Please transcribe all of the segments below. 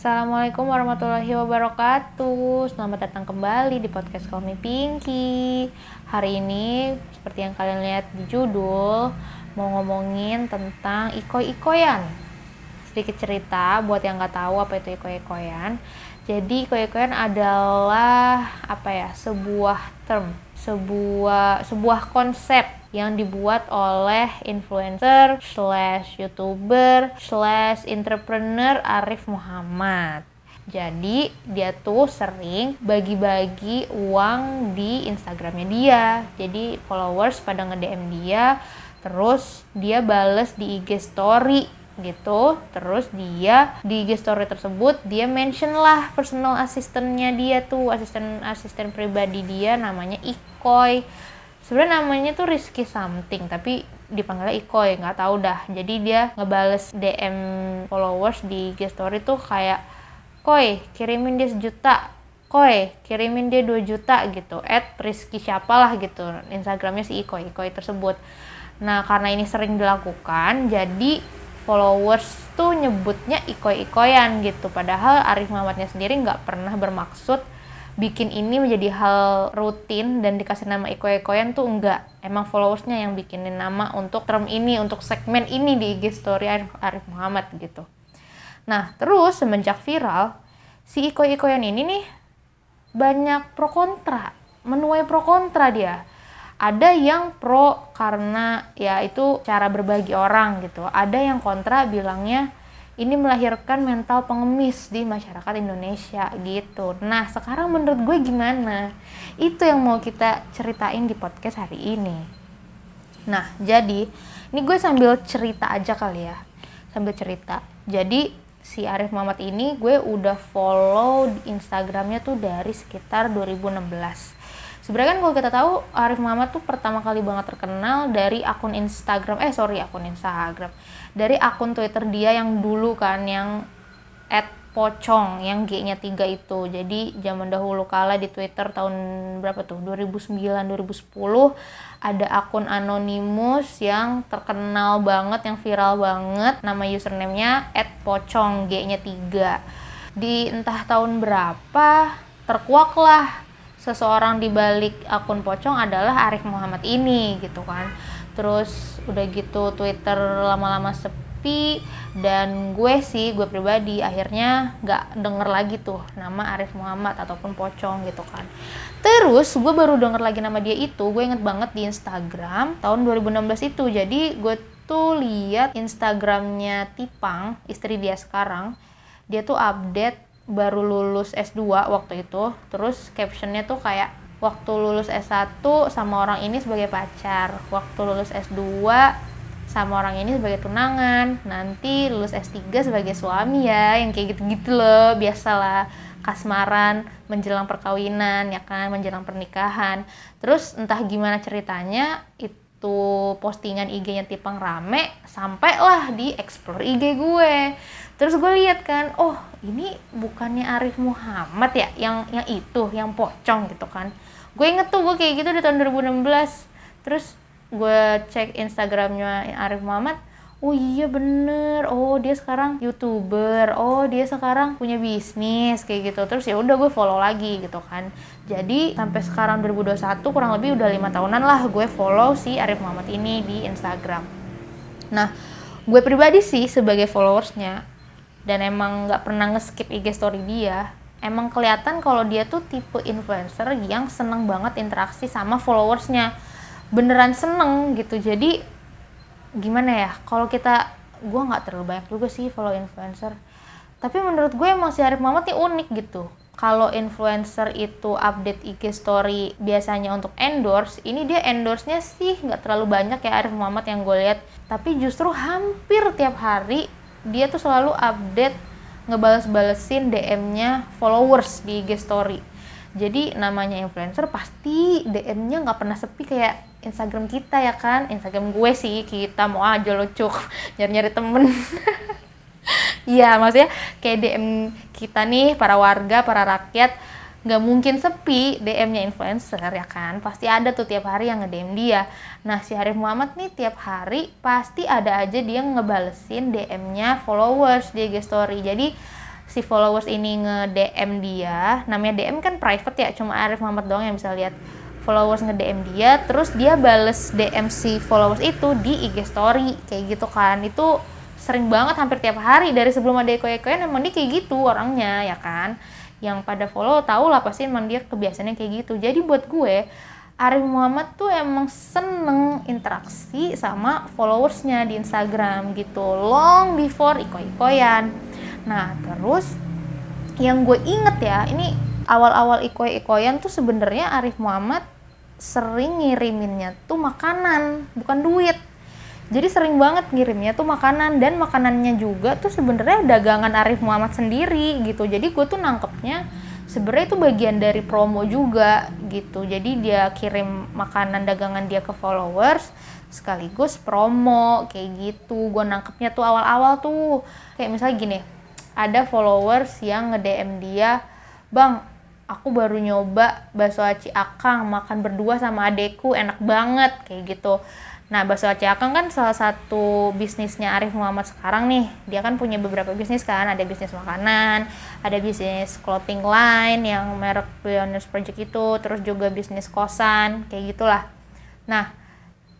Assalamualaikum warahmatullahi wabarakatuh. Selamat datang kembali di podcast Me Pinky. Hari ini seperti yang kalian lihat di judul Mau ngomongin tentang ikoy-ikoyan Sedikit cerita buat yang nggak tahu apa itu ikoy-ikoyan Jadi ikoy-ikoyan adalah apa ya sebuah term sebuah sebuah konsep yang dibuat oleh influencer slash youtuber slash entrepreneur Arif Muhammad. Jadi dia tuh sering bagi-bagi uang di Instagramnya dia. Jadi followers pada nge-DM dia terus dia bales di IG story gitu. Terus dia di IG story tersebut dia mention lah personal asistennya dia tuh asisten asisten pribadi dia namanya Ikoy sebenarnya namanya tuh Rizky something tapi dipanggilnya Ikoy nggak tahu dah. Jadi dia ngebales DM followers di IG story tuh kayak Koy kirimin dia sejuta. Koy kirimin dia 2 juta gitu. At Rizky siapa lah gitu Instagramnya si Ikoy Ikoy tersebut. Nah karena ini sering dilakukan jadi followers tuh nyebutnya ikoy-ikoyan gitu. Padahal Arif Muhammadnya sendiri nggak pernah bermaksud bikin ini menjadi hal rutin dan dikasih nama iko-ikoyan tuh enggak. Emang followersnya yang bikinin nama untuk term ini, untuk segmen ini di IG story Arif, Muhammad gitu. Nah, terus semenjak viral, si iko-ikoyan ini nih banyak pro kontra, menuai pro kontra dia. Ada yang pro karena ya itu cara berbagi orang gitu. Ada yang kontra bilangnya ini melahirkan mental pengemis di masyarakat Indonesia gitu. Nah, sekarang menurut gue gimana? Itu yang mau kita ceritain di podcast hari ini. Nah, jadi ini gue sambil cerita aja kali ya. Sambil cerita. Jadi si Arif Muhammad ini gue udah follow di Instagramnya tuh dari sekitar 2016 sebenarnya kan kalau kita tahu Arif Muhammad tuh pertama kali banget terkenal dari akun Instagram eh sorry akun Instagram. Dari akun Twitter dia yang dulu kan yang at pocong yang G-nya tiga itu. Jadi zaman dahulu kala di Twitter tahun berapa tuh? 2009 2010 ada akun anonimus yang terkenal banget yang viral banget. Nama username-nya at pocong G-nya tiga. Di entah tahun berapa terkuak lah seseorang di balik akun pocong adalah Arif Muhammad ini gitu kan. Terus udah gitu Twitter lama-lama sepi dan gue sih gue pribadi akhirnya nggak denger lagi tuh nama Arif Muhammad ataupun pocong gitu kan. Terus gue baru denger lagi nama dia itu gue inget banget di Instagram tahun 2016 itu. Jadi gue tuh lihat Instagramnya Tipang istri dia sekarang dia tuh update baru lulus S2 waktu itu terus captionnya tuh kayak waktu lulus S1 sama orang ini sebagai pacar waktu lulus S2 sama orang ini sebagai tunangan nanti lulus S3 sebagai suami ya yang kayak gitu-gitu loh biasalah kasmaran menjelang perkawinan ya kan menjelang pernikahan. Terus entah gimana ceritanya itu postingan IG-nya Tipang rame sampailah di explore IG gue terus gue lihat kan oh ini bukannya Arif Muhammad ya yang yang itu yang pocong gitu kan. Gue inget tuh gue kayak gitu di tahun 2016 terus gue cek Instagramnya Arif Muhammad oh iya bener oh dia sekarang youtuber oh dia sekarang punya bisnis kayak gitu. Terus ya udah gue follow lagi gitu kan. Jadi sampai sekarang 2021 kurang lebih udah lima tahunan lah gue follow si Arif Muhammad ini di Instagram. Nah gue pribadi sih sebagai followersnya dan emang nggak pernah nge-skip IG story dia emang kelihatan kalau dia tuh tipe influencer yang seneng banget interaksi sama followersnya. Beneran seneng gitu. Jadi gimana ya kalau kita gue nggak terlalu banyak juga sih follow influencer. Tapi menurut gue emang si Arif Muhammad nih unik gitu. Kalau influencer itu update IG story biasanya untuk endorse ini dia endorse-nya sih nggak terlalu banyak ya Arif Muhammad yang gue lihat. Tapi justru hampir tiap hari dia tuh selalu update ngebales-balesin DM-nya followers di IG story. Jadi namanya influencer pasti DM-nya nggak pernah sepi kayak Instagram kita ya kan, Instagram gue sih kita mau aja lo cuk nyari-nyari temen. Iya maksudnya kayak DM kita nih para warga, para rakyat nggak mungkin sepi DM-nya influencer ya kan? Pasti ada tuh tiap hari yang nge-DM dia. Nah si Arif Muhammad nih tiap hari pasti ada aja dia ngebalesin DM-nya followers di IG story. Jadi si followers ini nge-DM dia namanya DM kan private ya cuma Arif Muhammad doang yang bisa lihat followers nge-DM dia. Terus dia bales DM si followers itu di IG story kayak gitu kan. Itu sering banget hampir tiap hari dari sebelum ada eko-ekoyan emang dia kayak gitu orangnya ya kan yang pada follow tahu lah pasti emang dia kebiasaannya kayak gitu. Jadi buat gue Arif Muhammad tuh emang seneng interaksi sama followersnya di Instagram gitu long before iko-ikoyan nah terus yang gue inget ya ini awal-awal iko-ikoyan tuh sebenarnya Arif Muhammad sering ngiriminnya tuh makanan bukan duit jadi sering banget ngirimnya tuh makanan dan makanannya juga tuh sebenarnya dagangan Arif Muhammad sendiri gitu. Jadi gue tuh nangkepnya sebenarnya itu bagian dari promo juga gitu. Jadi dia kirim makanan dagangan dia ke followers sekaligus promo kayak gitu. Gue nangkepnya tuh awal-awal tuh kayak misalnya gini ada followers yang nge-DM dia bang aku baru nyoba bakso aci akang makan berdua sama adekku enak banget kayak gitu Nah, bakso Akang kan salah satu bisnisnya Arif Muhammad sekarang nih. Dia kan punya beberapa bisnis kan, ada bisnis makanan, ada bisnis clothing line yang merek Pioneers Project itu, terus juga bisnis kosan, kayak gitulah. Nah,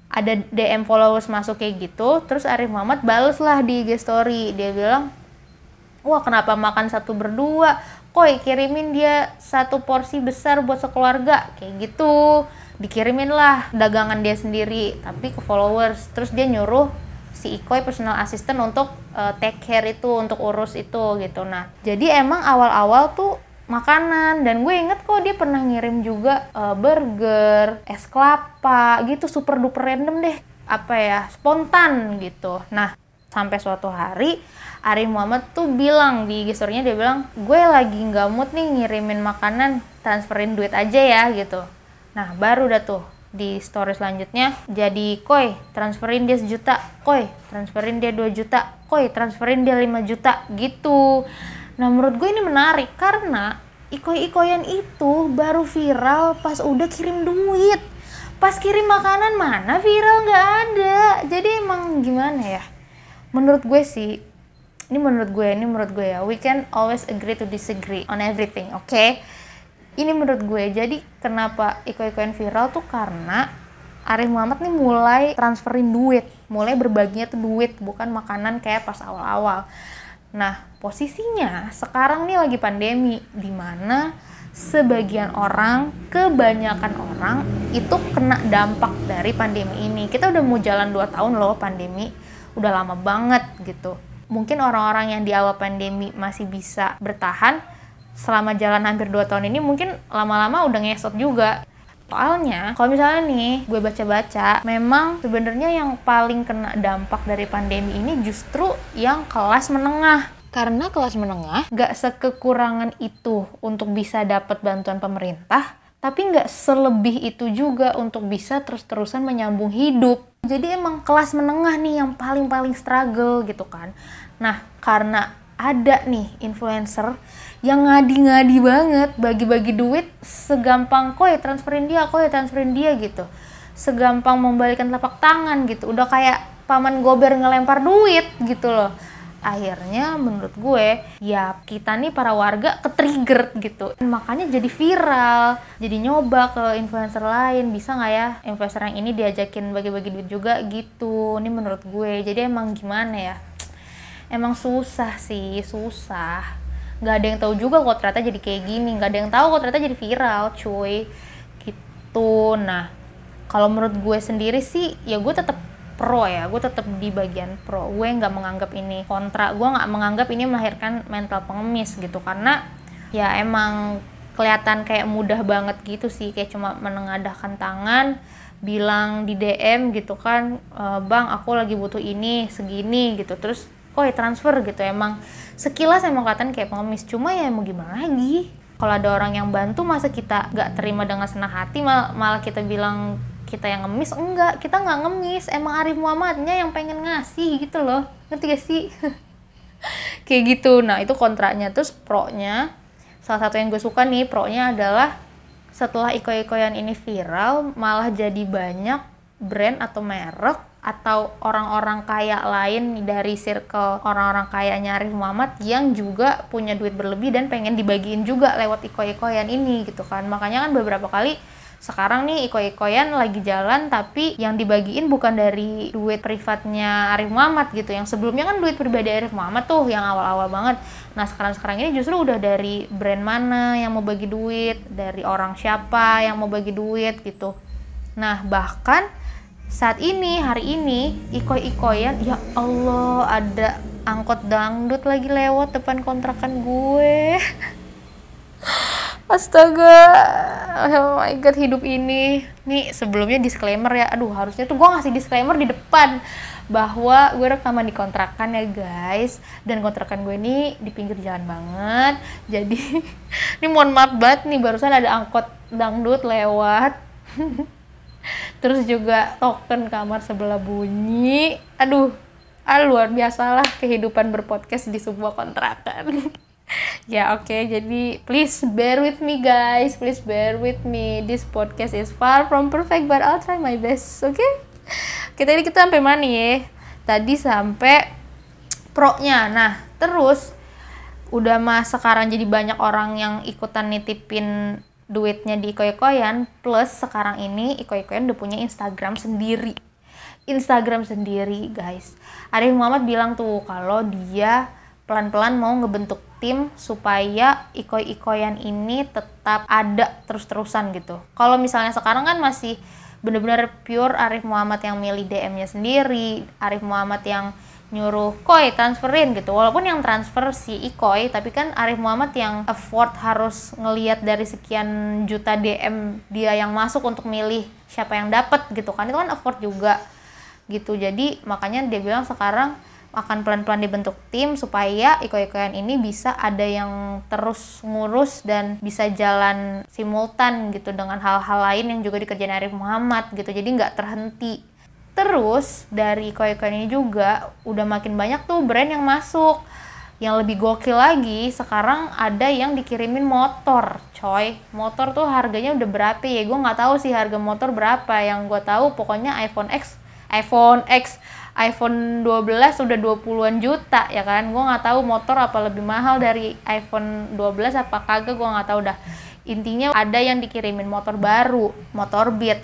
ada DM followers masuk kayak gitu, terus Arif Muhammad bales lah di IG story. Dia bilang, wah kenapa makan satu berdua? Koi kirimin dia satu porsi besar buat sekeluarga, kayak gitu dikirimin lah dagangan dia sendiri tapi ke followers. Terus dia nyuruh si Ikoy personal assistant untuk uh, take care itu untuk urus itu gitu. Nah jadi emang awal-awal tuh makanan dan gue inget kok dia pernah ngirim juga uh, burger es kelapa gitu super duper random deh apa ya spontan gitu. Nah sampai suatu hari Ari Muhammad tuh bilang di gesturnya dia bilang gue lagi nggak mood nih ngirimin makanan transferin duit aja ya gitu Nah, baru dah tuh di story selanjutnya. Jadi koi transferin dia sejuta. Koi transferin dia 2 juta. Koi transferin dia 5 juta. Gitu. Nah menurut gue ini menarik karena ikoi-ikoyan itu baru viral pas udah kirim duit. Pas kirim makanan mana viral nggak ada. Jadi emang gimana ya? Menurut gue sih ini menurut gue ini menurut gue ya. We can always agree to disagree on everything oke okay? Ini menurut gue. Jadi kenapa iko-ikoan viral tuh karena Arif Muhammad nih mulai transferin duit. Mulai berbaginya tuh duit bukan makanan kayak pas awal-awal. Nah posisinya sekarang nih lagi pandemi di mana sebagian orang kebanyakan orang itu kena dampak dari pandemi ini. Kita udah mau jalan 2 tahun loh pandemi. Udah lama banget gitu. Mungkin orang-orang yang di awal pandemi masih bisa bertahan selama jalan hampir 2 tahun ini mungkin lama-lama udah ngesot juga Soalnya, kalau misalnya nih gue baca-baca, memang sebenarnya yang paling kena dampak dari pandemi ini justru yang kelas menengah. Karena kelas menengah gak sekekurangan itu untuk bisa dapat bantuan pemerintah, tapi nggak selebih itu juga untuk bisa terus-terusan menyambung hidup. Jadi emang kelas menengah nih yang paling-paling struggle gitu kan. Nah, karena ada nih influencer yang ngadi-ngadi banget bagi-bagi duit segampang kok ya transferin dia kok ya transferin dia? gitu. Segampang membalikan telapak tangan gitu. Udah kayak paman gober ngelempar duit gitu loh. Akhirnya menurut gue ya kita nih para warga ke trigger gitu. Makanya jadi viral jadi nyoba ke influencer lain. Bisa nggak ya influencer yang ini diajakin bagi-bagi duit juga gitu? Ini menurut gue. Jadi emang gimana ya emang susah sih susah. Nggak ada yang tahu juga kok ternyata jadi kayak gini. Nggak ada yang tahu kok ternyata jadi viral cuy. Gitu. Nah kalau menurut gue sendiri sih ya gue tetap pro ya. Gue tetap di bagian pro. Gue nggak menganggap ini kontra. Gue nggak menganggap ini melahirkan mental pengemis gitu. Karena ya emang kelihatan kayak mudah banget gitu sih. Kayak cuma menengadahkan tangan bilang di DM gitu kan e, bang aku lagi butuh ini segini gitu. Terus kok ya transfer gitu. Emang sekilas emang kelihatan kayak pengemis. Cuma ya mau gimana lagi? Kalau ada orang yang bantu masa kita nggak terima dengan senang hati? Mal malah kita bilang kita yang ngemis? Enggak kita nggak ngemis. Emang Arif Muhammadnya yang pengen ngasih gitu loh. Ngerti gak sih? Kayak gitu. Nah itu kontraknya. Terus pro nya salah satu yang gue suka nih pro nya adalah setelah iko-ikoyan ini viral malah jadi banyak brand atau merek atau orang-orang kaya lain dari circle orang-orang kayanya Arif Muhammad yang juga punya duit berlebih dan pengen dibagiin juga lewat iko-ikoyan ini gitu kan. Makanya kan beberapa kali sekarang nih iko-ikoyan lagi jalan tapi yang dibagiin bukan dari duit privatnya Arif Muhammad gitu. Yang sebelumnya kan duit pribadi Arif Muhammad tuh yang awal-awal banget. Nah sekarang-sekarang ini justru udah dari brand mana yang mau bagi duit dari orang siapa yang mau bagi duit gitu. Nah bahkan saat ini hari ini iko-ikoyan ya Allah ada angkot dangdut lagi lewat depan kontrakan gue. Astaga, oh my god hidup ini. Nih sebelumnya disclaimer ya, aduh harusnya tuh gue ngasih disclaimer di depan bahwa gue rekaman di kontrakan ya guys. Dan kontrakan gue ini di pinggir jalan banget. Jadi ini mohon maaf banget nih barusan ada angkot dangdut lewat terus juga token kamar sebelah bunyi. Aduh ah, luar biasa lah kehidupan berpodcast di sebuah kontrakan. Ya oke okay, jadi please bear with me guys. Please bear with me. This podcast is far from perfect but I'll try my best oke? Okay? kita ini kita sampai mana ya? Tadi sampai pro-nya. Nah terus udah mas sekarang jadi banyak orang yang ikutan nitipin duitnya di ikoy-ikoyan plus sekarang ini ikoy-ikoyan udah punya Instagram sendiri. Instagram sendiri guys. Arif Muhammad bilang tuh kalau dia pelan-pelan mau ngebentuk tim supaya ikoy-ikoyan ini tetap ada terus-terusan gitu. Kalau misalnya sekarang kan masih bener-bener pure Arif Muhammad yang milih DM-nya sendiri Arif Muhammad yang nyuruh koi transferin gitu. Walaupun yang transfer si Ikoy tapi kan Arif Muhammad yang afford harus ngeliat dari sekian juta DM dia yang masuk untuk milih siapa yang dapat gitu kan. Itu kan afford juga gitu. Jadi makanya dia bilang sekarang akan pelan-pelan dibentuk tim supaya iko-ikoyan ini bisa ada yang terus ngurus dan bisa jalan simultan gitu dengan hal-hal lain yang juga dikerjain Arif Muhammad gitu. Jadi nggak terhenti Terus dari koi-koi ini juga udah makin banyak tuh brand yang masuk. Yang lebih gokil lagi, sekarang ada yang dikirimin motor, coy. Motor tuh harganya udah berapa ya? Gue nggak tahu sih harga motor berapa. Yang gue tahu pokoknya iPhone X, iPhone X, iPhone 12 udah 20-an juta ya kan. Gue nggak tahu motor apa lebih mahal dari iPhone 12 apa kagak gue nggak tahu dah. Intinya ada yang dikirimin motor baru, motor Beat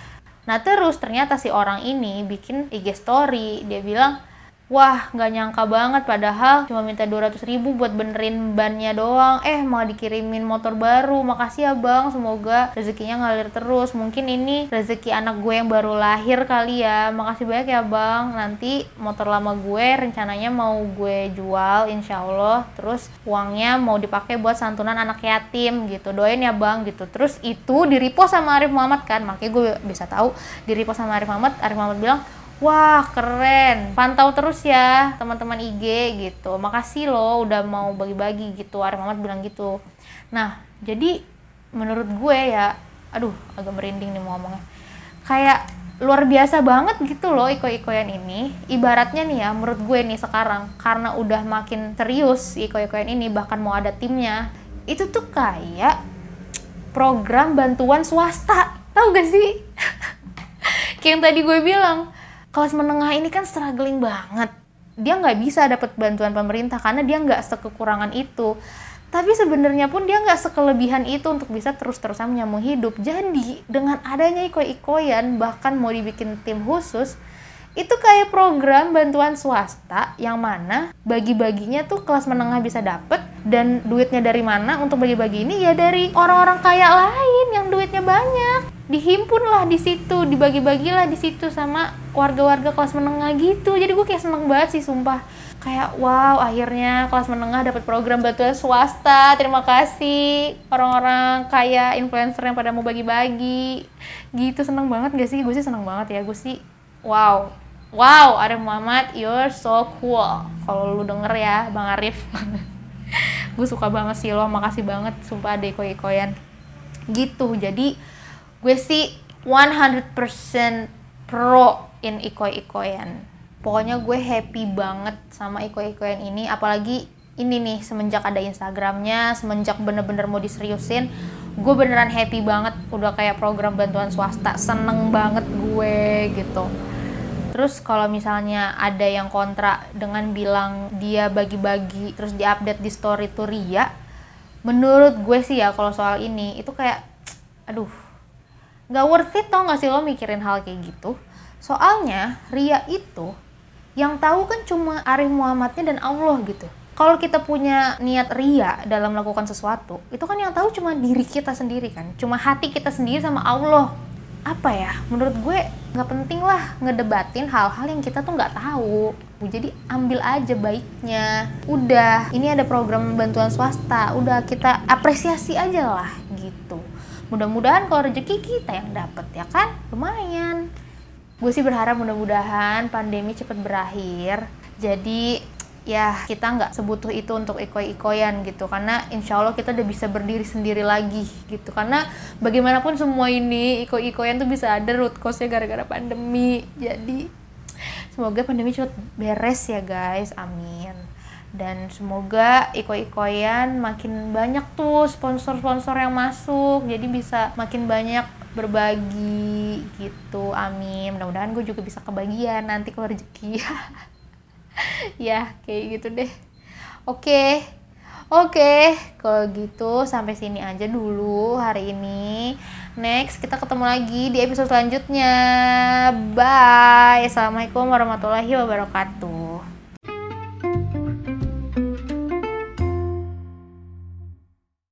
Nah terus ternyata si orang ini bikin IG story, dia bilang, wah nggak nyangka banget padahal cuma minta 200 ribu buat benerin bannya doang, eh mau dikirimin motor baru, makasih ya bang, semoga rezekinya ngalir terus, mungkin ini rezeki anak gue yang baru lahir kali ya, makasih banyak ya bang, nanti motor lama gue rencananya mau gue jual insya Allah, terus uangnya mau dipakai buat santunan anak yatim gitu, doain ya bang gitu, terus itu di repost sama Arif Muhammad kan, makanya gue bisa tahu di repost sama Arif Muhammad, Arif Muhammad bilang Wah keren, pantau terus ya teman-teman IG gitu. Makasih loh udah mau bagi-bagi gitu. Arif Muhammad bilang gitu. Nah jadi menurut gue ya, aduh agak merinding nih mau ngomongnya. Kayak luar biasa banget gitu loh iko-ikoyan ini. Ibaratnya nih ya, menurut gue nih sekarang karena udah makin serius iko-ikoyan ini bahkan mau ada timnya. Itu tuh kayak program bantuan swasta. Tahu gak sih? kayak yang tadi gue bilang, kelas menengah ini kan struggling banget. Dia nggak bisa dapat bantuan pemerintah karena dia nggak sekekurangan itu. Tapi sebenarnya pun dia nggak sekelebihan itu untuk bisa terus-terusan menyambung hidup. Jadi dengan adanya iko-ikoyan bahkan mau dibikin tim khusus itu kayak program bantuan swasta yang mana bagi-baginya tuh kelas menengah bisa dapet dan duitnya dari mana untuk bagi-bagi ini? Ya dari orang-orang kaya lain yang duitnya banyak. Dihimpun lah di situ dibagi-bagilah di situ sama warga-warga kelas menengah gitu. Jadi gue kayak seneng banget sih sumpah. Kayak wow akhirnya kelas menengah dapat program bantuan swasta. Terima kasih orang-orang kaya influencer yang pada mau bagi-bagi. Gitu seneng banget gak sih? Gue sih seneng banget ya. Gue sih wow. Wow, Arif Muhammad, you're so cool. Kalau lu denger ya, Bang Arif. gue suka banget sih lo, makasih banget sumpah ada iko-ikoyan. Gitu, jadi gue sih 100% pro in iko-ikoyan. Pokoknya gue happy banget sama iko-ikoyan ini, apalagi ini nih semenjak ada Instagramnya, semenjak bener-bener mau diseriusin, gue beneran happy banget udah kayak program bantuan swasta, seneng banget gue gitu terus kalau misalnya ada yang kontra dengan bilang dia bagi-bagi terus diupdate di story tuh ria menurut gue sih ya kalau soal ini itu kayak aduh nggak worth it tau gak sih lo mikirin hal kayak gitu? Soalnya ria itu yang tahu kan cuma Arif Muhammadnya dan Allah gitu. Kalau kita punya niat ria dalam melakukan sesuatu itu kan yang tahu cuma diri kita sendiri kan. Cuma hati kita sendiri sama Allah. Apa ya? Menurut gue nggak penting lah ngedebatin hal-hal yang kita tuh nggak tahu. Jadi ambil aja baiknya. Udah ini ada program bantuan swasta. Udah kita apresiasi aja lah mudah-mudahan kalau rezeki kita yang dapet ya kan? Lumayan. Gue sih berharap mudah-mudahan pandemi cepat berakhir. Jadi ya kita nggak sebutuh itu untuk ikoi-ikoyan gitu. Karena insya Allah kita udah bisa berdiri sendiri lagi gitu. Karena bagaimanapun semua ini ikoi-ikoyan tuh bisa ada root cause-nya gara-gara pandemi. Jadi semoga pandemi cepat beres ya guys. Amin dan semoga iko-ikoyan makin banyak tuh sponsor-sponsor yang masuk. Jadi bisa makin banyak berbagi gitu. Amin. Mudah-mudahan gue juga bisa kebagian nanti kalau rezeki. Ya kayak gitu deh. Oke. Oke. Kalau gitu sampai sini aja dulu hari ini. Next kita ketemu lagi di episode selanjutnya. Bye. Assalamualaikum warahmatullahi wabarakatuh